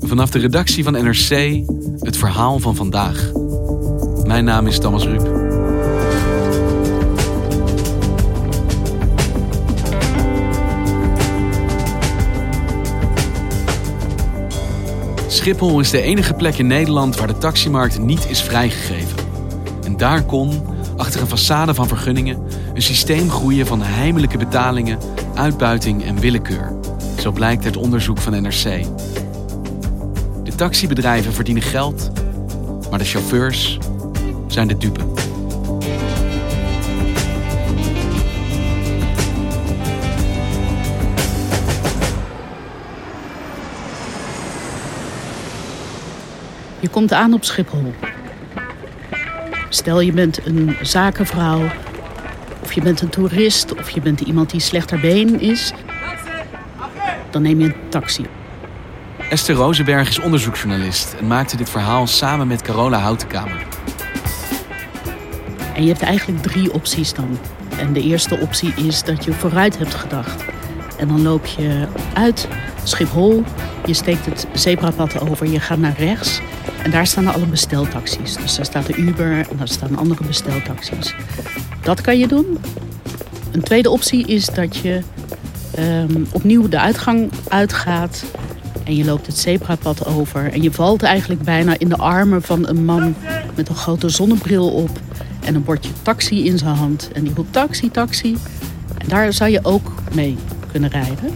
Vanaf de redactie van NRC het verhaal van vandaag. Mijn naam is Thomas Ruip. Schiphol is de enige plek in Nederland waar de taximarkt niet is vrijgegeven. En daar kon, achter een façade van vergunningen, een systeem groeien van heimelijke betalingen, uitbuiting en willekeur. Zo blijkt uit onderzoek van NRC. De taxibedrijven verdienen geld, maar de chauffeurs zijn de dupe. Je komt aan op Schiphol. Stel je bent een zakenvrouw, of je bent een toerist, of je bent iemand die slechter been is. Dan neem je een taxi. Esther Rozenberg is onderzoeksjournalist en maakte dit verhaal samen met Carola Houtenkamer. En je hebt eigenlijk drie opties dan. En de eerste optie is dat je vooruit hebt gedacht. En dan loop je uit Schiphol, je steekt het zebrapad over, je gaat naar rechts. En daar staan alle besteltaxis. Dus daar staat de Uber en daar staan andere besteltaxis. Dat kan je doen. Een tweede optie is dat je ehm, opnieuw de uitgang uitgaat. En je loopt het zebrapad over. En je valt eigenlijk bijna in de armen van een man met een grote zonnebril op. En een bordje taxi in zijn hand. En die roept taxi, taxi. En daar zou je ook mee kunnen rijden.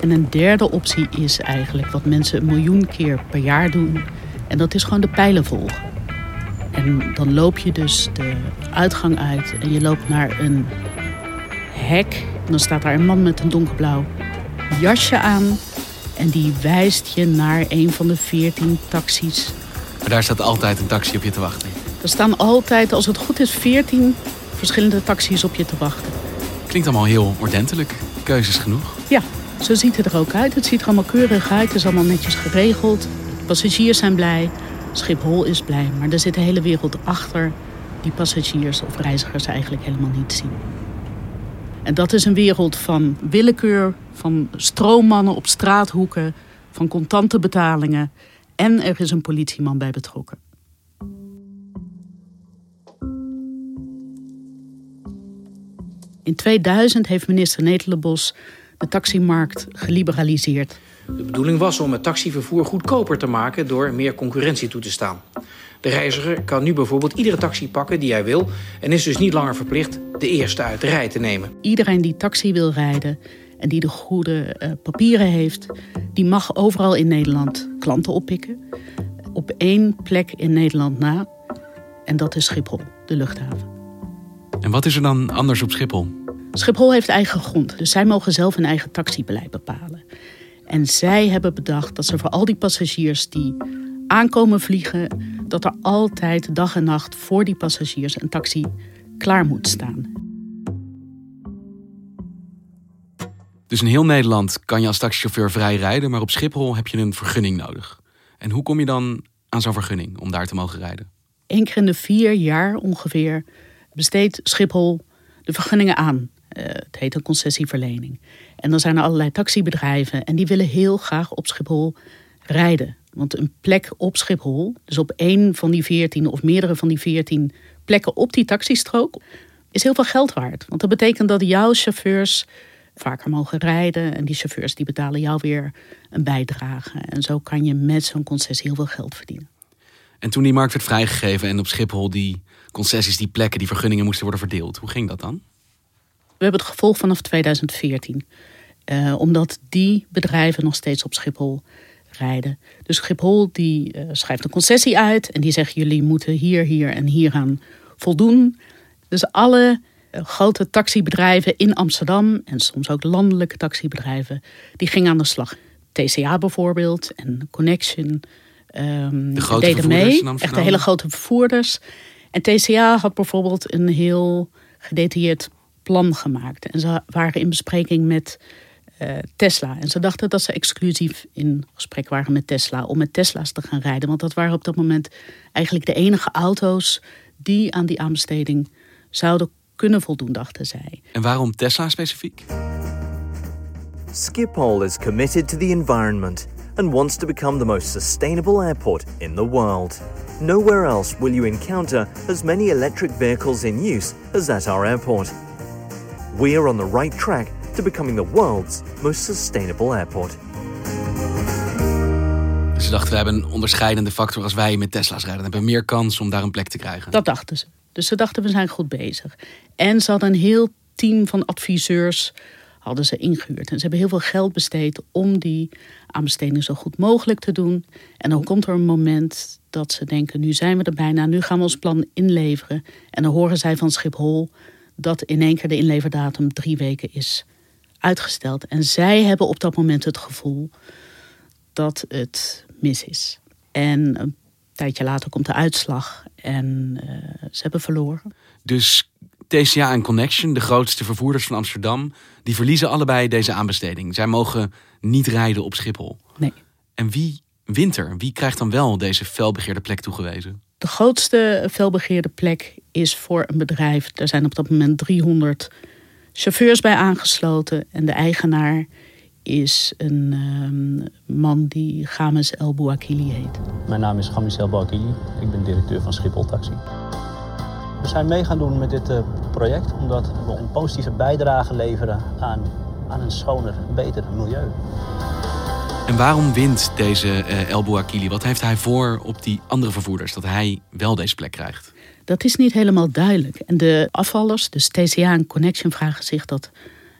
En een derde optie is eigenlijk wat mensen een miljoen keer per jaar doen. En dat is gewoon de pijlen volgen. En dan loop je dus de uitgang uit en je loopt naar een hek. En dan staat daar een man met een donkerblauw jasje aan. En die wijst je naar een van de veertien taxis. Maar daar staat altijd een taxi op je te wachten. Er staan altijd, als het goed is, veertien verschillende taxis op je te wachten. Klinkt allemaal heel ordentelijk. Keuzes genoeg. Ja, zo ziet het er ook uit. Het ziet er allemaal keurig uit. Het is allemaal netjes geregeld. Passagiers zijn blij. Schiphol is blij. Maar er zit de hele wereld achter die passagiers of reizigers eigenlijk helemaal niet zien. En dat is een wereld van willekeur, van stroommannen op straathoeken, van contante betalingen. En er is een politieman bij betrokken. In 2000 heeft minister Netelenbos de taximarkt geliberaliseerd. De bedoeling was om het taxivervoer goedkoper te maken door meer concurrentie toe te staan. De reiziger kan nu bijvoorbeeld iedere taxi pakken die hij wil en is dus niet langer verplicht de eerste uit de rij te nemen. Iedereen die taxi wil rijden en die de goede uh, papieren heeft, die mag overal in Nederland klanten oppikken. Op één plek in Nederland na. En dat is Schiphol, de luchthaven. En wat is er dan anders op Schiphol? Schiphol heeft eigen grond, dus zij mogen zelf hun eigen taxibeleid bepalen. En zij hebben bedacht dat ze voor al die passagiers die aankomen vliegen, dat er altijd dag en nacht voor die passagiers een taxi klaar moet staan. Dus in heel Nederland kan je als taxichauffeur vrij rijden, maar op Schiphol heb je een vergunning nodig. En hoe kom je dan aan zo'n vergunning om daar te mogen rijden? Eén keer in de vier jaar ongeveer besteedt Schiphol de vergunningen aan. Uh, het heet een concessieverlening. En dan zijn er allerlei taxibedrijven en die willen heel graag op Schiphol rijden. Want een plek op Schiphol, dus op één van die veertien of meerdere van die veertien plekken op die taxistrook, is heel veel geld waard. Want dat betekent dat jouw chauffeurs vaker mogen rijden. En die chauffeurs die betalen jou weer een bijdrage. En zo kan je met zo'n concessie heel veel geld verdienen. En toen die markt werd vrijgegeven en op Schiphol die concessies, die plekken, die vergunningen moesten worden verdeeld, hoe ging dat dan? We hebben het gevolg vanaf 2014. Uh, omdat die bedrijven nog steeds op Schiphol rijden. Dus Schiphol die uh, schrijft een concessie uit en die zegt jullie moeten hier, hier en hier aan voldoen. Dus alle uh, grote taxibedrijven in Amsterdam en soms ook landelijke taxibedrijven, die gingen aan de slag. TCA bijvoorbeeld en Connection. Um, de grote deden mee. Echt de hele grote vervoerders. En TCA had bijvoorbeeld een heel gedetailleerd plan gemaakt. En ze waren in bespreking met uh, Tesla. En ze dachten dat ze exclusief in gesprek waren met Tesla om met Tesla's te gaan rijden. Want dat waren op dat moment eigenlijk de enige auto's die aan die aanbesteding zouden kunnen voldoen, dachten zij. En waarom Tesla specifiek? Schiphol is committed to the environment and wants to become the most sustainable airport in the world. Nowhere else will you encounter as many electric vehicles in use as at our airport. We are on the right track to becoming the world's most sustainable airport. Dus ze dachten, we hebben een onderscheidende factor als wij met Tesla's rijden. Dan hebben we meer kans om daar een plek te krijgen. Dat dachten ze. Dus ze dachten, we zijn goed bezig. En ze hadden een heel team van adviseurs hadden ze ingehuurd. En ze hebben heel veel geld besteed om die aanbesteding zo goed mogelijk te doen. En dan komt er een moment dat ze denken, nu zijn we er bijna, nu gaan we ons plan inleveren. En dan horen zij van Schiphol dat in één keer de inleverdatum drie weken is uitgesteld. En zij hebben op dat moment het gevoel dat het mis is. En een tijdje later komt de uitslag en uh, ze hebben verloren. Dus TCA en Connection, de grootste vervoerders van Amsterdam, die verliezen allebei deze aanbesteding. Zij mogen niet rijden op Schiphol. Nee. En wie wint er? Wie krijgt dan wel deze felbegeerde plek toegewezen? De grootste felbegeerde plek is voor een bedrijf. Er zijn op dat moment 300 chauffeurs bij aangesloten. En de eigenaar is een um, man die Games El Bouakili heet. Mijn naam is Games El Bouakili. Ik ben directeur van Schiphol Taxi. We zijn mee gaan doen met dit uh, project omdat we een positieve bijdrage leveren aan, aan een schoner, beter milieu. En waarom wint deze uh, El Bouakili? Wat heeft hij voor op die andere vervoerders dat hij wel deze plek krijgt? Dat is niet helemaal duidelijk. En de afvallers, dus TCA en Connection, vragen zich dat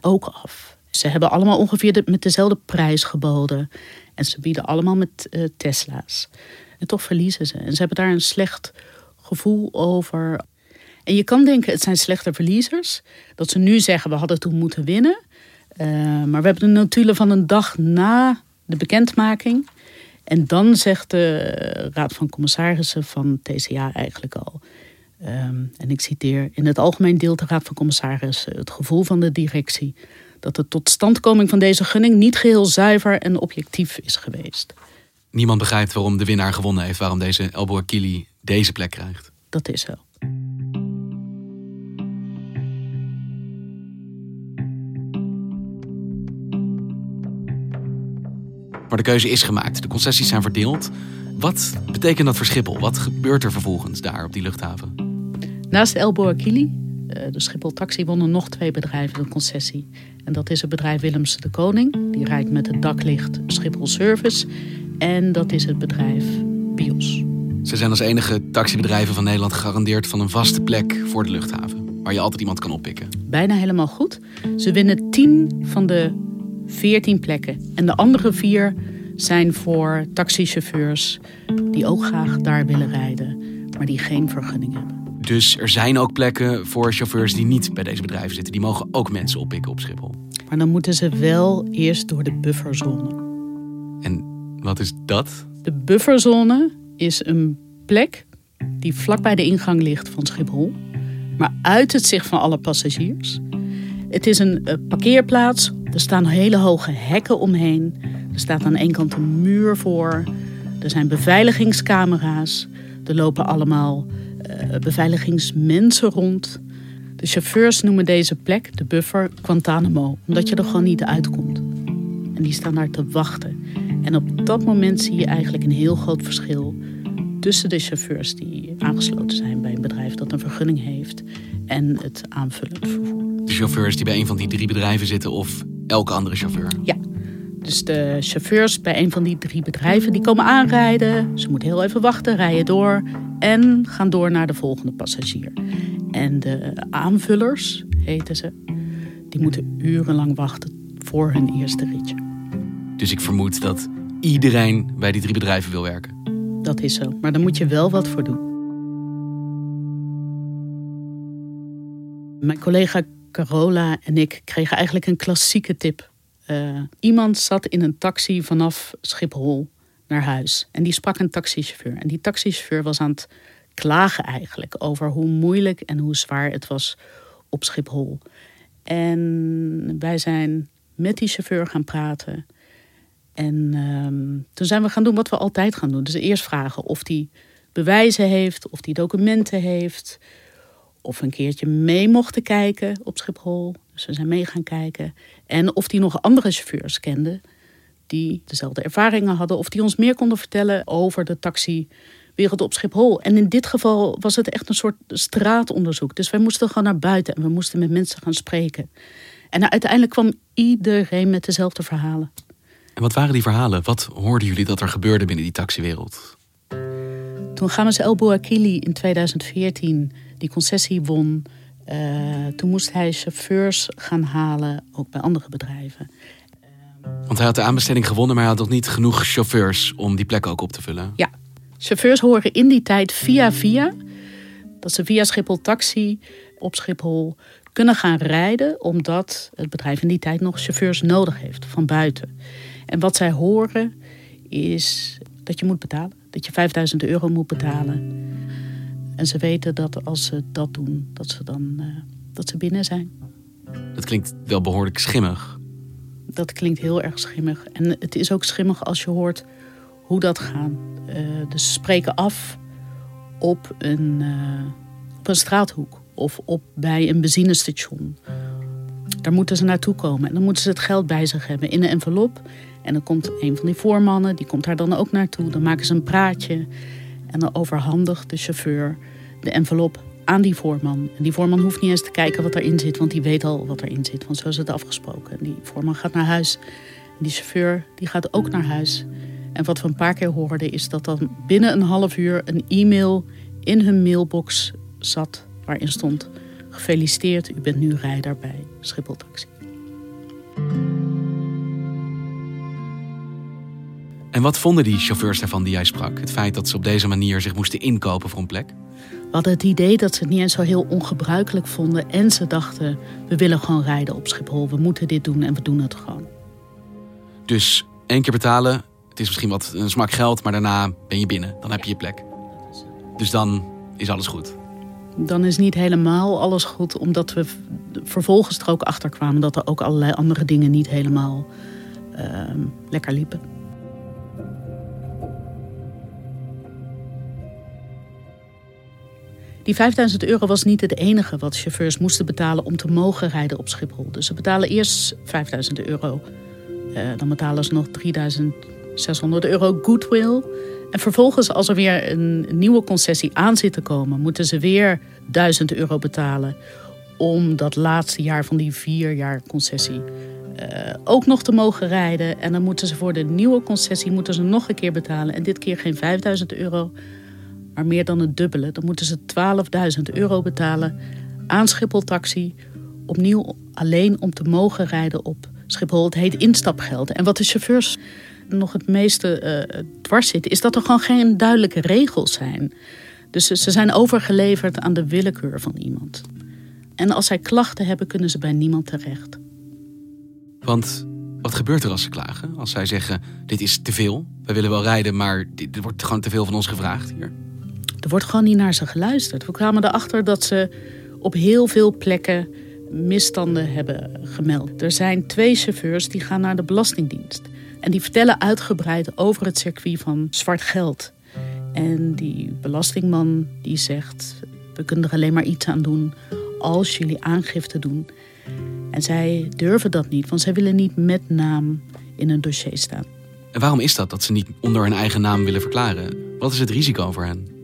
ook af. Ze hebben allemaal ongeveer met dezelfde prijs geboden. En ze bieden allemaal met uh, Tesla's. En toch verliezen ze. En ze hebben daar een slecht gevoel over. En je kan denken, het zijn slechte verliezers. Dat ze nu zeggen, we hadden toen moeten winnen. Uh, maar we hebben de notulen van een dag na de bekendmaking. En dan zegt de Raad van Commissarissen van TCA eigenlijk al. Um, en ik citeer: In het algemeen deelt de Raad van Commissarissen het gevoel van de directie dat de totstandkoming van deze gunning niet geheel zuiver en objectief is geweest. Niemand begrijpt waarom de winnaar gewonnen heeft, waarom deze El Bouakili deze plek krijgt. Dat is zo. Maar de keuze is gemaakt, de concessies zijn verdeeld. Wat betekent dat voor Schiphol? Wat gebeurt er vervolgens daar op die luchthaven? Naast El Bouakili, de Schiphol Taxi, wonnen nog twee bedrijven de concessie. En dat is het bedrijf Willemse de Koning. Die rijdt met het daklicht Schiphol Service. En dat is het bedrijf Bios. Ze zijn als enige taxibedrijven van Nederland gegarandeerd van een vaste plek voor de luchthaven. Waar je altijd iemand kan oppikken. Bijna helemaal goed. Ze winnen 10 van de 14 plekken. En de andere vier zijn voor taxichauffeurs die ook graag daar willen rijden, maar die geen vergunning hebben. Dus er zijn ook plekken voor chauffeurs die niet bij deze bedrijven zitten. Die mogen ook mensen oppikken op Schiphol. Maar dan moeten ze wel eerst door de bufferzone. En wat is dat? De bufferzone is een plek die vlak bij de ingang ligt van Schiphol, maar uit het zicht van alle passagiers. Het is een uh, parkeerplaats. Er staan hele hoge hekken omheen. Er staat aan één kant een muur voor. Er zijn beveiligingscamera's. Er lopen allemaal beveiligingsmensen rond. De chauffeurs noemen deze plek, de buffer, Guantanamo, omdat je er gewoon niet uitkomt. En die staan daar te wachten. En op dat moment zie je eigenlijk een heel groot verschil tussen de chauffeurs die aangesloten zijn bij een bedrijf dat een vergunning heeft en het aanvullend vervoer. de chauffeurs die bij een van die drie bedrijven zitten of elke andere chauffeur? Ja. Dus de chauffeurs bij een van die drie bedrijven die komen aanrijden. Ze moeten heel even wachten, rijden door en gaan door naar de volgende passagier. En de aanvullers, heten ze, die moeten urenlang wachten voor hun eerste ritje. Dus ik vermoed dat iedereen bij die drie bedrijven wil werken. Dat is zo, maar daar moet je wel wat voor doen. Mijn collega Carola en ik kregen eigenlijk een klassieke tip. Uh, iemand zat in een taxi vanaf Schiphol naar huis. En die sprak een taxichauffeur. En die taxichauffeur was aan het klagen eigenlijk over hoe moeilijk en hoe zwaar het was op Schiphol. En wij zijn met die chauffeur gaan praten. En um, toen zijn we gaan doen wat we altijd gaan doen. Dus eerst vragen of hij bewijzen heeft, of hij documenten heeft. Of een keertje mee mochten kijken op Schiphol. Dus we zijn mee gaan kijken. En of hij nog andere chauffeurs kende die dezelfde ervaringen hadden. Of die ons meer konden vertellen over de taxiwereld op Schiphol. En in dit geval was het echt een soort straatonderzoek. Dus wij moesten gewoon naar buiten en we moesten met mensen gaan spreken. En uiteindelijk kwam iedereen met dezelfde verhalen. En wat waren die verhalen? Wat hoorden jullie dat er gebeurde binnen die taxiwereld? Toen Games El Bouakili in 2014 die concessie won... Uh, toen moest hij chauffeurs gaan halen, ook bij andere bedrijven. Want hij had de aanbesteding gewonnen, maar hij had nog niet genoeg chauffeurs om die plek ook op te vullen. Ja, chauffeurs horen in die tijd via via, dat ze via Schiphol Taxi op Schiphol kunnen gaan rijden, omdat het bedrijf in die tijd nog chauffeurs nodig heeft van buiten. En wat zij horen is dat je moet betalen, dat je 5000 euro moet betalen. En ze weten dat als ze dat doen, dat ze dan uh, dat ze binnen zijn. Dat klinkt wel behoorlijk schimmig. Dat klinkt heel erg schimmig. En het is ook schimmig als je hoort hoe dat gaat. Uh, dus ze spreken af op een, uh, op een straathoek of op bij een benzinestation. Daar moeten ze naartoe komen en dan moeten ze het geld bij zich hebben in een envelop. En dan komt een van die voormannen, die komt daar dan ook naartoe. Dan maken ze een praatje en dan overhandigt de chauffeur de envelop aan die voorman. En die voorman hoeft niet eens te kijken wat erin zit, want die weet al wat erin zit. Want zo is het afgesproken. En die voorman gaat naar huis. Die chauffeur die gaat ook naar huis. En wat we een paar keer hoorden is dat dan binnen een half uur een e-mail in hun mailbox zat waarin stond: Gefeliciteerd, u bent nu rijder bij Schiphol Taxi. En wat vonden die chauffeurs daarvan die jij sprak? Het feit dat ze op deze manier zich moesten inkopen voor een plek? Hadden het idee dat ze het niet eens zo heel ongebruikelijk vonden. En ze dachten, we willen gewoon rijden op Schiphol. We moeten dit doen en we doen het gewoon. Dus één keer betalen. Het is misschien wat een smak geld, maar daarna ben je binnen. Dan heb je je plek. Dus dan is alles goed. Dan is niet helemaal alles goed, omdat we vervolgens er ook achter kwamen dat er ook allerlei andere dingen niet helemaal uh, lekker liepen. Die 5000 euro was niet het enige wat chauffeurs moesten betalen om te mogen rijden op Schiphol. Dus ze betalen eerst 5000 euro. Uh, dan betalen ze nog 3600 euro goodwill. En vervolgens, als er weer een nieuwe concessie aan zit te komen, moeten ze weer 1000 euro betalen. Om dat laatste jaar van die vier jaar concessie uh, ook nog te mogen rijden. En dan moeten ze voor de nieuwe concessie moeten ze nog een keer betalen. En dit keer geen 5000 euro, maar meer dan het dubbele. Dan moeten ze 12.000 euro betalen aan Schiphol Taxi. Opnieuw alleen om te mogen rijden op Schiphol. Het heet instapgeld. En wat de chauffeurs nog het meeste uh, dwars zit, is dat er gewoon geen duidelijke regels zijn. Dus ze zijn overgeleverd aan de willekeur van iemand. En als zij klachten hebben, kunnen ze bij niemand terecht. Want wat gebeurt er als ze klagen? Als zij zeggen: Dit is te veel, we willen wel rijden, maar er wordt gewoon te veel van ons gevraagd hier. Er wordt gewoon niet naar ze geluisterd. We kwamen erachter dat ze op heel veel plekken misstanden hebben gemeld. Er zijn twee chauffeurs die gaan naar de Belastingdienst. En die vertellen uitgebreid over het circuit van zwart geld. En die belastingman die zegt: We kunnen er alleen maar iets aan doen als jullie aangifte doen. En zij durven dat niet, want zij willen niet met naam in een dossier staan. En waarom is dat, dat ze niet onder hun eigen naam willen verklaren? Wat is het risico voor hen?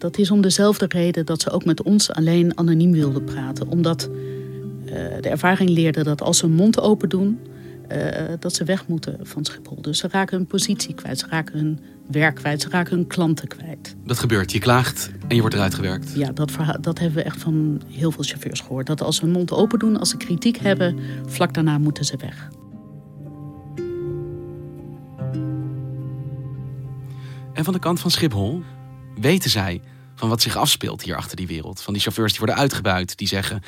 Dat is om dezelfde reden dat ze ook met ons alleen anoniem wilden praten. Omdat de ervaring leerde dat als ze hun mond open doen, dat ze weg moeten van Schiphol. Dus ze raken hun positie kwijt, ze raken hun werk kwijt, ze raken hun klanten kwijt. Dat gebeurt, je klaagt en je wordt eruit gewerkt. Ja, dat, dat hebben we echt van heel veel chauffeurs gehoord. Dat als ze hun mond open doen, als ze kritiek hebben, vlak daarna moeten ze weg. En van de kant van Schiphol weten zij van wat zich afspeelt hier achter die wereld. Van die chauffeurs die worden uitgebuit, die zeggen...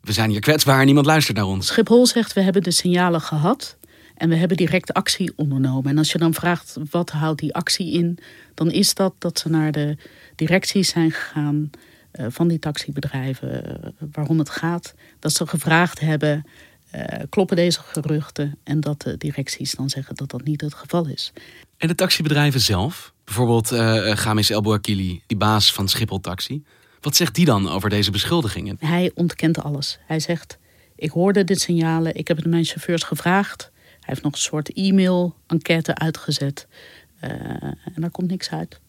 we zijn hier kwetsbaar en niemand luistert naar ons. Schiphol zegt, we hebben de signalen gehad en we hebben direct actie ondernomen. En als je dan vraagt, wat houdt die actie in? Dan is dat dat ze naar de directies zijn gegaan uh, van die taxibedrijven... Uh, waarom het gaat. Dat ze gevraagd hebben, uh, kloppen deze geruchten? En dat de directies dan zeggen dat dat niet het geval is. En de taxibedrijven zelf? Bijvoorbeeld uh, Gamis El Bouakili, die baas van Schiphol Taxi. Wat zegt die dan over deze beschuldigingen? Hij ontkent alles. Hij zegt, ik hoorde dit signalen, ik heb het mijn chauffeurs gevraagd. Hij heeft nog een soort e-mail-enquête uitgezet. Uh, en daar komt niks uit.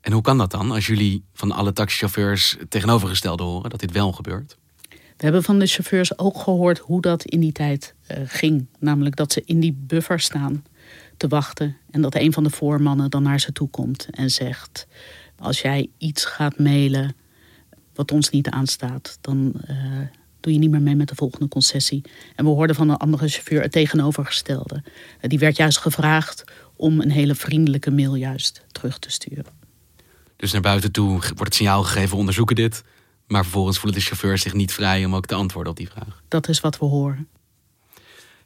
En hoe kan dat dan, als jullie van alle taxichauffeurs tegenovergestelde horen, dat dit wel gebeurt? We hebben van de chauffeurs ook gehoord hoe dat in die tijd uh, ging. Namelijk dat ze in die buffer staan te wachten. En dat een van de voormannen dan naar ze toe komt en zegt: Als jij iets gaat mailen wat ons niet aanstaat, dan uh, doe je niet meer mee met de volgende concessie. En we hoorden van een andere chauffeur het tegenovergestelde. Uh, die werd juist gevraagd om een hele vriendelijke mail juist terug te sturen. Dus naar buiten toe wordt het signaal gegeven: onderzoeken dit. Maar vervolgens voelen de chauffeurs zich niet vrij om ook te antwoorden op die vraag. Dat is wat we horen.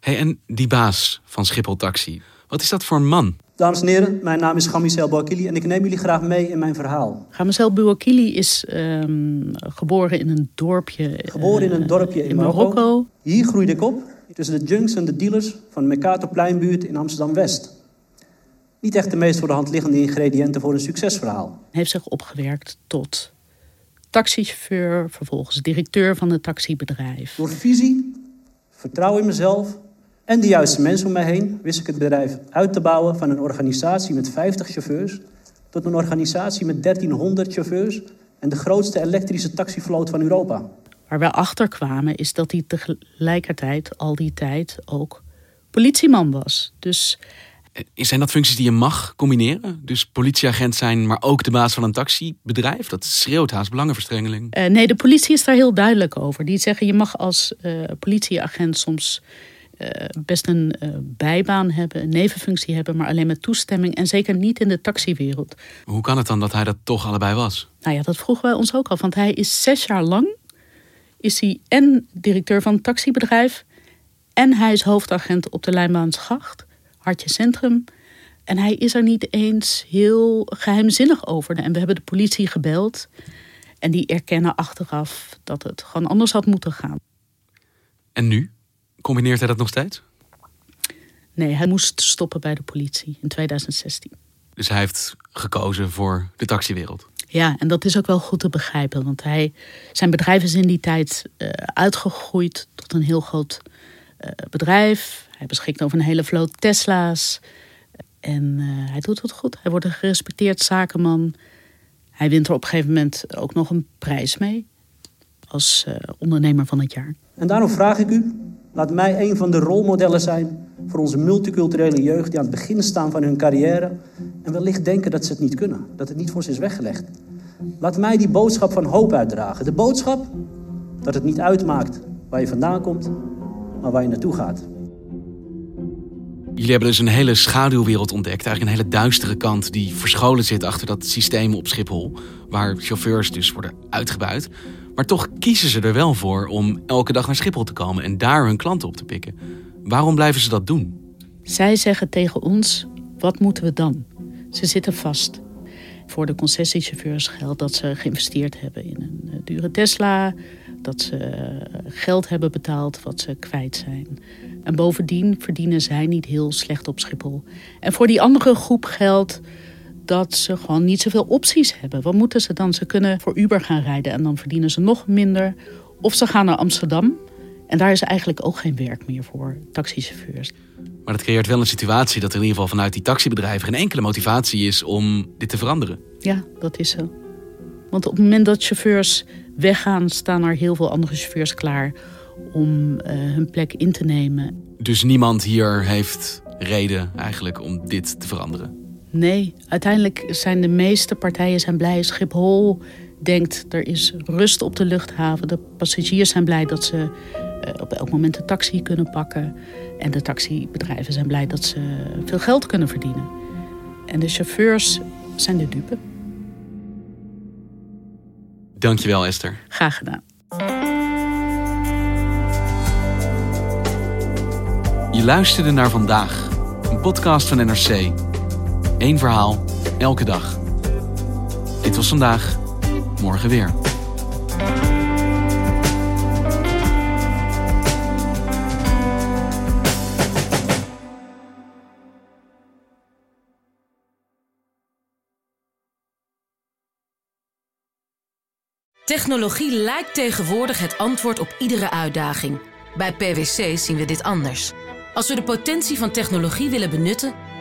Hey, en die baas van Schiphol Taxi, wat is dat voor een man? Dames en heren, mijn naam is Gamisel Bouakili en ik neem jullie graag mee in mijn verhaal. Gamisel Bouakili is um, geboren in een dorpje, geboren in, een dorpje in, in Marokko. Marokko. Hier groeide ik op, tussen de junks en de dealers van de Mercatorpleinbuurt in Amsterdam-West. Niet echt de meest voor de hand liggende ingrediënten voor een succesverhaal. Hij heeft zich opgewerkt tot taxichauffeur, vervolgens directeur van een taxibedrijf. Door visie, vertrouwen in mezelf en de juiste mensen om mij heen wist ik het bedrijf uit te bouwen van een organisatie met 50 chauffeurs tot een organisatie met 1300 chauffeurs en de grootste elektrische taxivloot van Europa. Waar we achter kwamen is dat hij tegelijkertijd al die tijd ook politieman was. Dus eh, zijn dat functies die je mag combineren? Dus politieagent zijn, maar ook de baas van een taxibedrijf? Dat schreeuwt haast belangenverstrengeling. Uh, nee, de politie is daar heel duidelijk over. Die zeggen je mag als uh, politieagent soms uh, best een bijbaan hebben, een nevenfunctie hebben, maar alleen met toestemming en zeker niet in de taxiwereld. Hoe kan het dan dat hij dat toch allebei was? Nou ja, dat vroegen wij ons ook al. Want hij is zes jaar lang is hij en directeur van een taxibedrijf en hij is hoofdagent op de Lijnbaansgracht Hartje Centrum. En hij is er niet eens heel geheimzinnig over. En we hebben de politie gebeld. En die erkennen achteraf dat het gewoon anders had moeten gaan. En nu? Combineert hij dat nog steeds? Nee, hij moest stoppen bij de politie in 2016. Dus hij heeft gekozen voor de taxiwereld? Ja, en dat is ook wel goed te begrijpen. Want hij, zijn bedrijf is in die tijd uh, uitgegroeid tot een heel groot uh, bedrijf. Hij beschikt over een hele vloot Tesla's. En uh, hij doet het goed. Hij wordt een gerespecteerd zakenman. Hij wint er op een gegeven moment ook nog een prijs mee. Als uh, ondernemer van het jaar. En daarom vraag ik u, laat mij een van de rolmodellen zijn voor onze multiculturele jeugd die aan het begin staan van hun carrière en wellicht denken dat ze het niet kunnen, dat het niet voor ze is weggelegd. Laat mij die boodschap van hoop uitdragen. De boodschap dat het niet uitmaakt waar je vandaan komt, maar waar je naartoe gaat. Jullie hebben dus een hele schaduwwereld ontdekt. Eigenlijk een hele duistere kant die verscholen zit achter dat systeem op Schiphol. Waar chauffeurs dus worden uitgebuit. Maar toch kiezen ze er wel voor om elke dag naar Schiphol te komen en daar hun klanten op te pikken. Waarom blijven ze dat doen? Zij zeggen tegen ons: wat moeten we dan? Ze zitten vast. Voor de concessiechauffeurs geldt dat ze geïnvesteerd hebben in een eh, dure Tesla, dat ze eh, geld hebben betaald wat ze kwijt zijn. En bovendien verdienen zij niet heel slecht op Schiphol. En voor die andere groep geldt dat ze gewoon niet zoveel opties hebben. Wat moeten ze dan? Ze kunnen voor Uber gaan rijden en dan verdienen ze nog minder. Of ze gaan naar Amsterdam en daar is eigenlijk ook geen werk meer voor taxichauffeurs. Maar dat creëert wel een situatie dat er in ieder geval vanuit die taxibedrijven geen enkele motivatie is om dit te veranderen. Ja, dat is zo. Want op het moment dat chauffeurs weggaan, staan er heel veel andere chauffeurs klaar om eh, hun plek in te nemen. Dus niemand hier heeft reden eigenlijk om dit te veranderen? Nee, uiteindelijk zijn de meeste partijen zijn blij. Schiphol denkt er is rust op de luchthaven. De passagiers zijn blij dat ze eh, op elk moment een taxi kunnen pakken. En de taxibedrijven zijn blij dat ze veel geld kunnen verdienen. En de chauffeurs zijn de dupe. Dankjewel Esther. Graag gedaan. Je luisterde naar vandaag, een podcast van NRC. Eén verhaal, elke dag. Dit was vandaag, morgen weer. Technologie lijkt tegenwoordig het antwoord op iedere uitdaging. Bij PwC zien we dit anders. Als we de potentie van technologie willen benutten,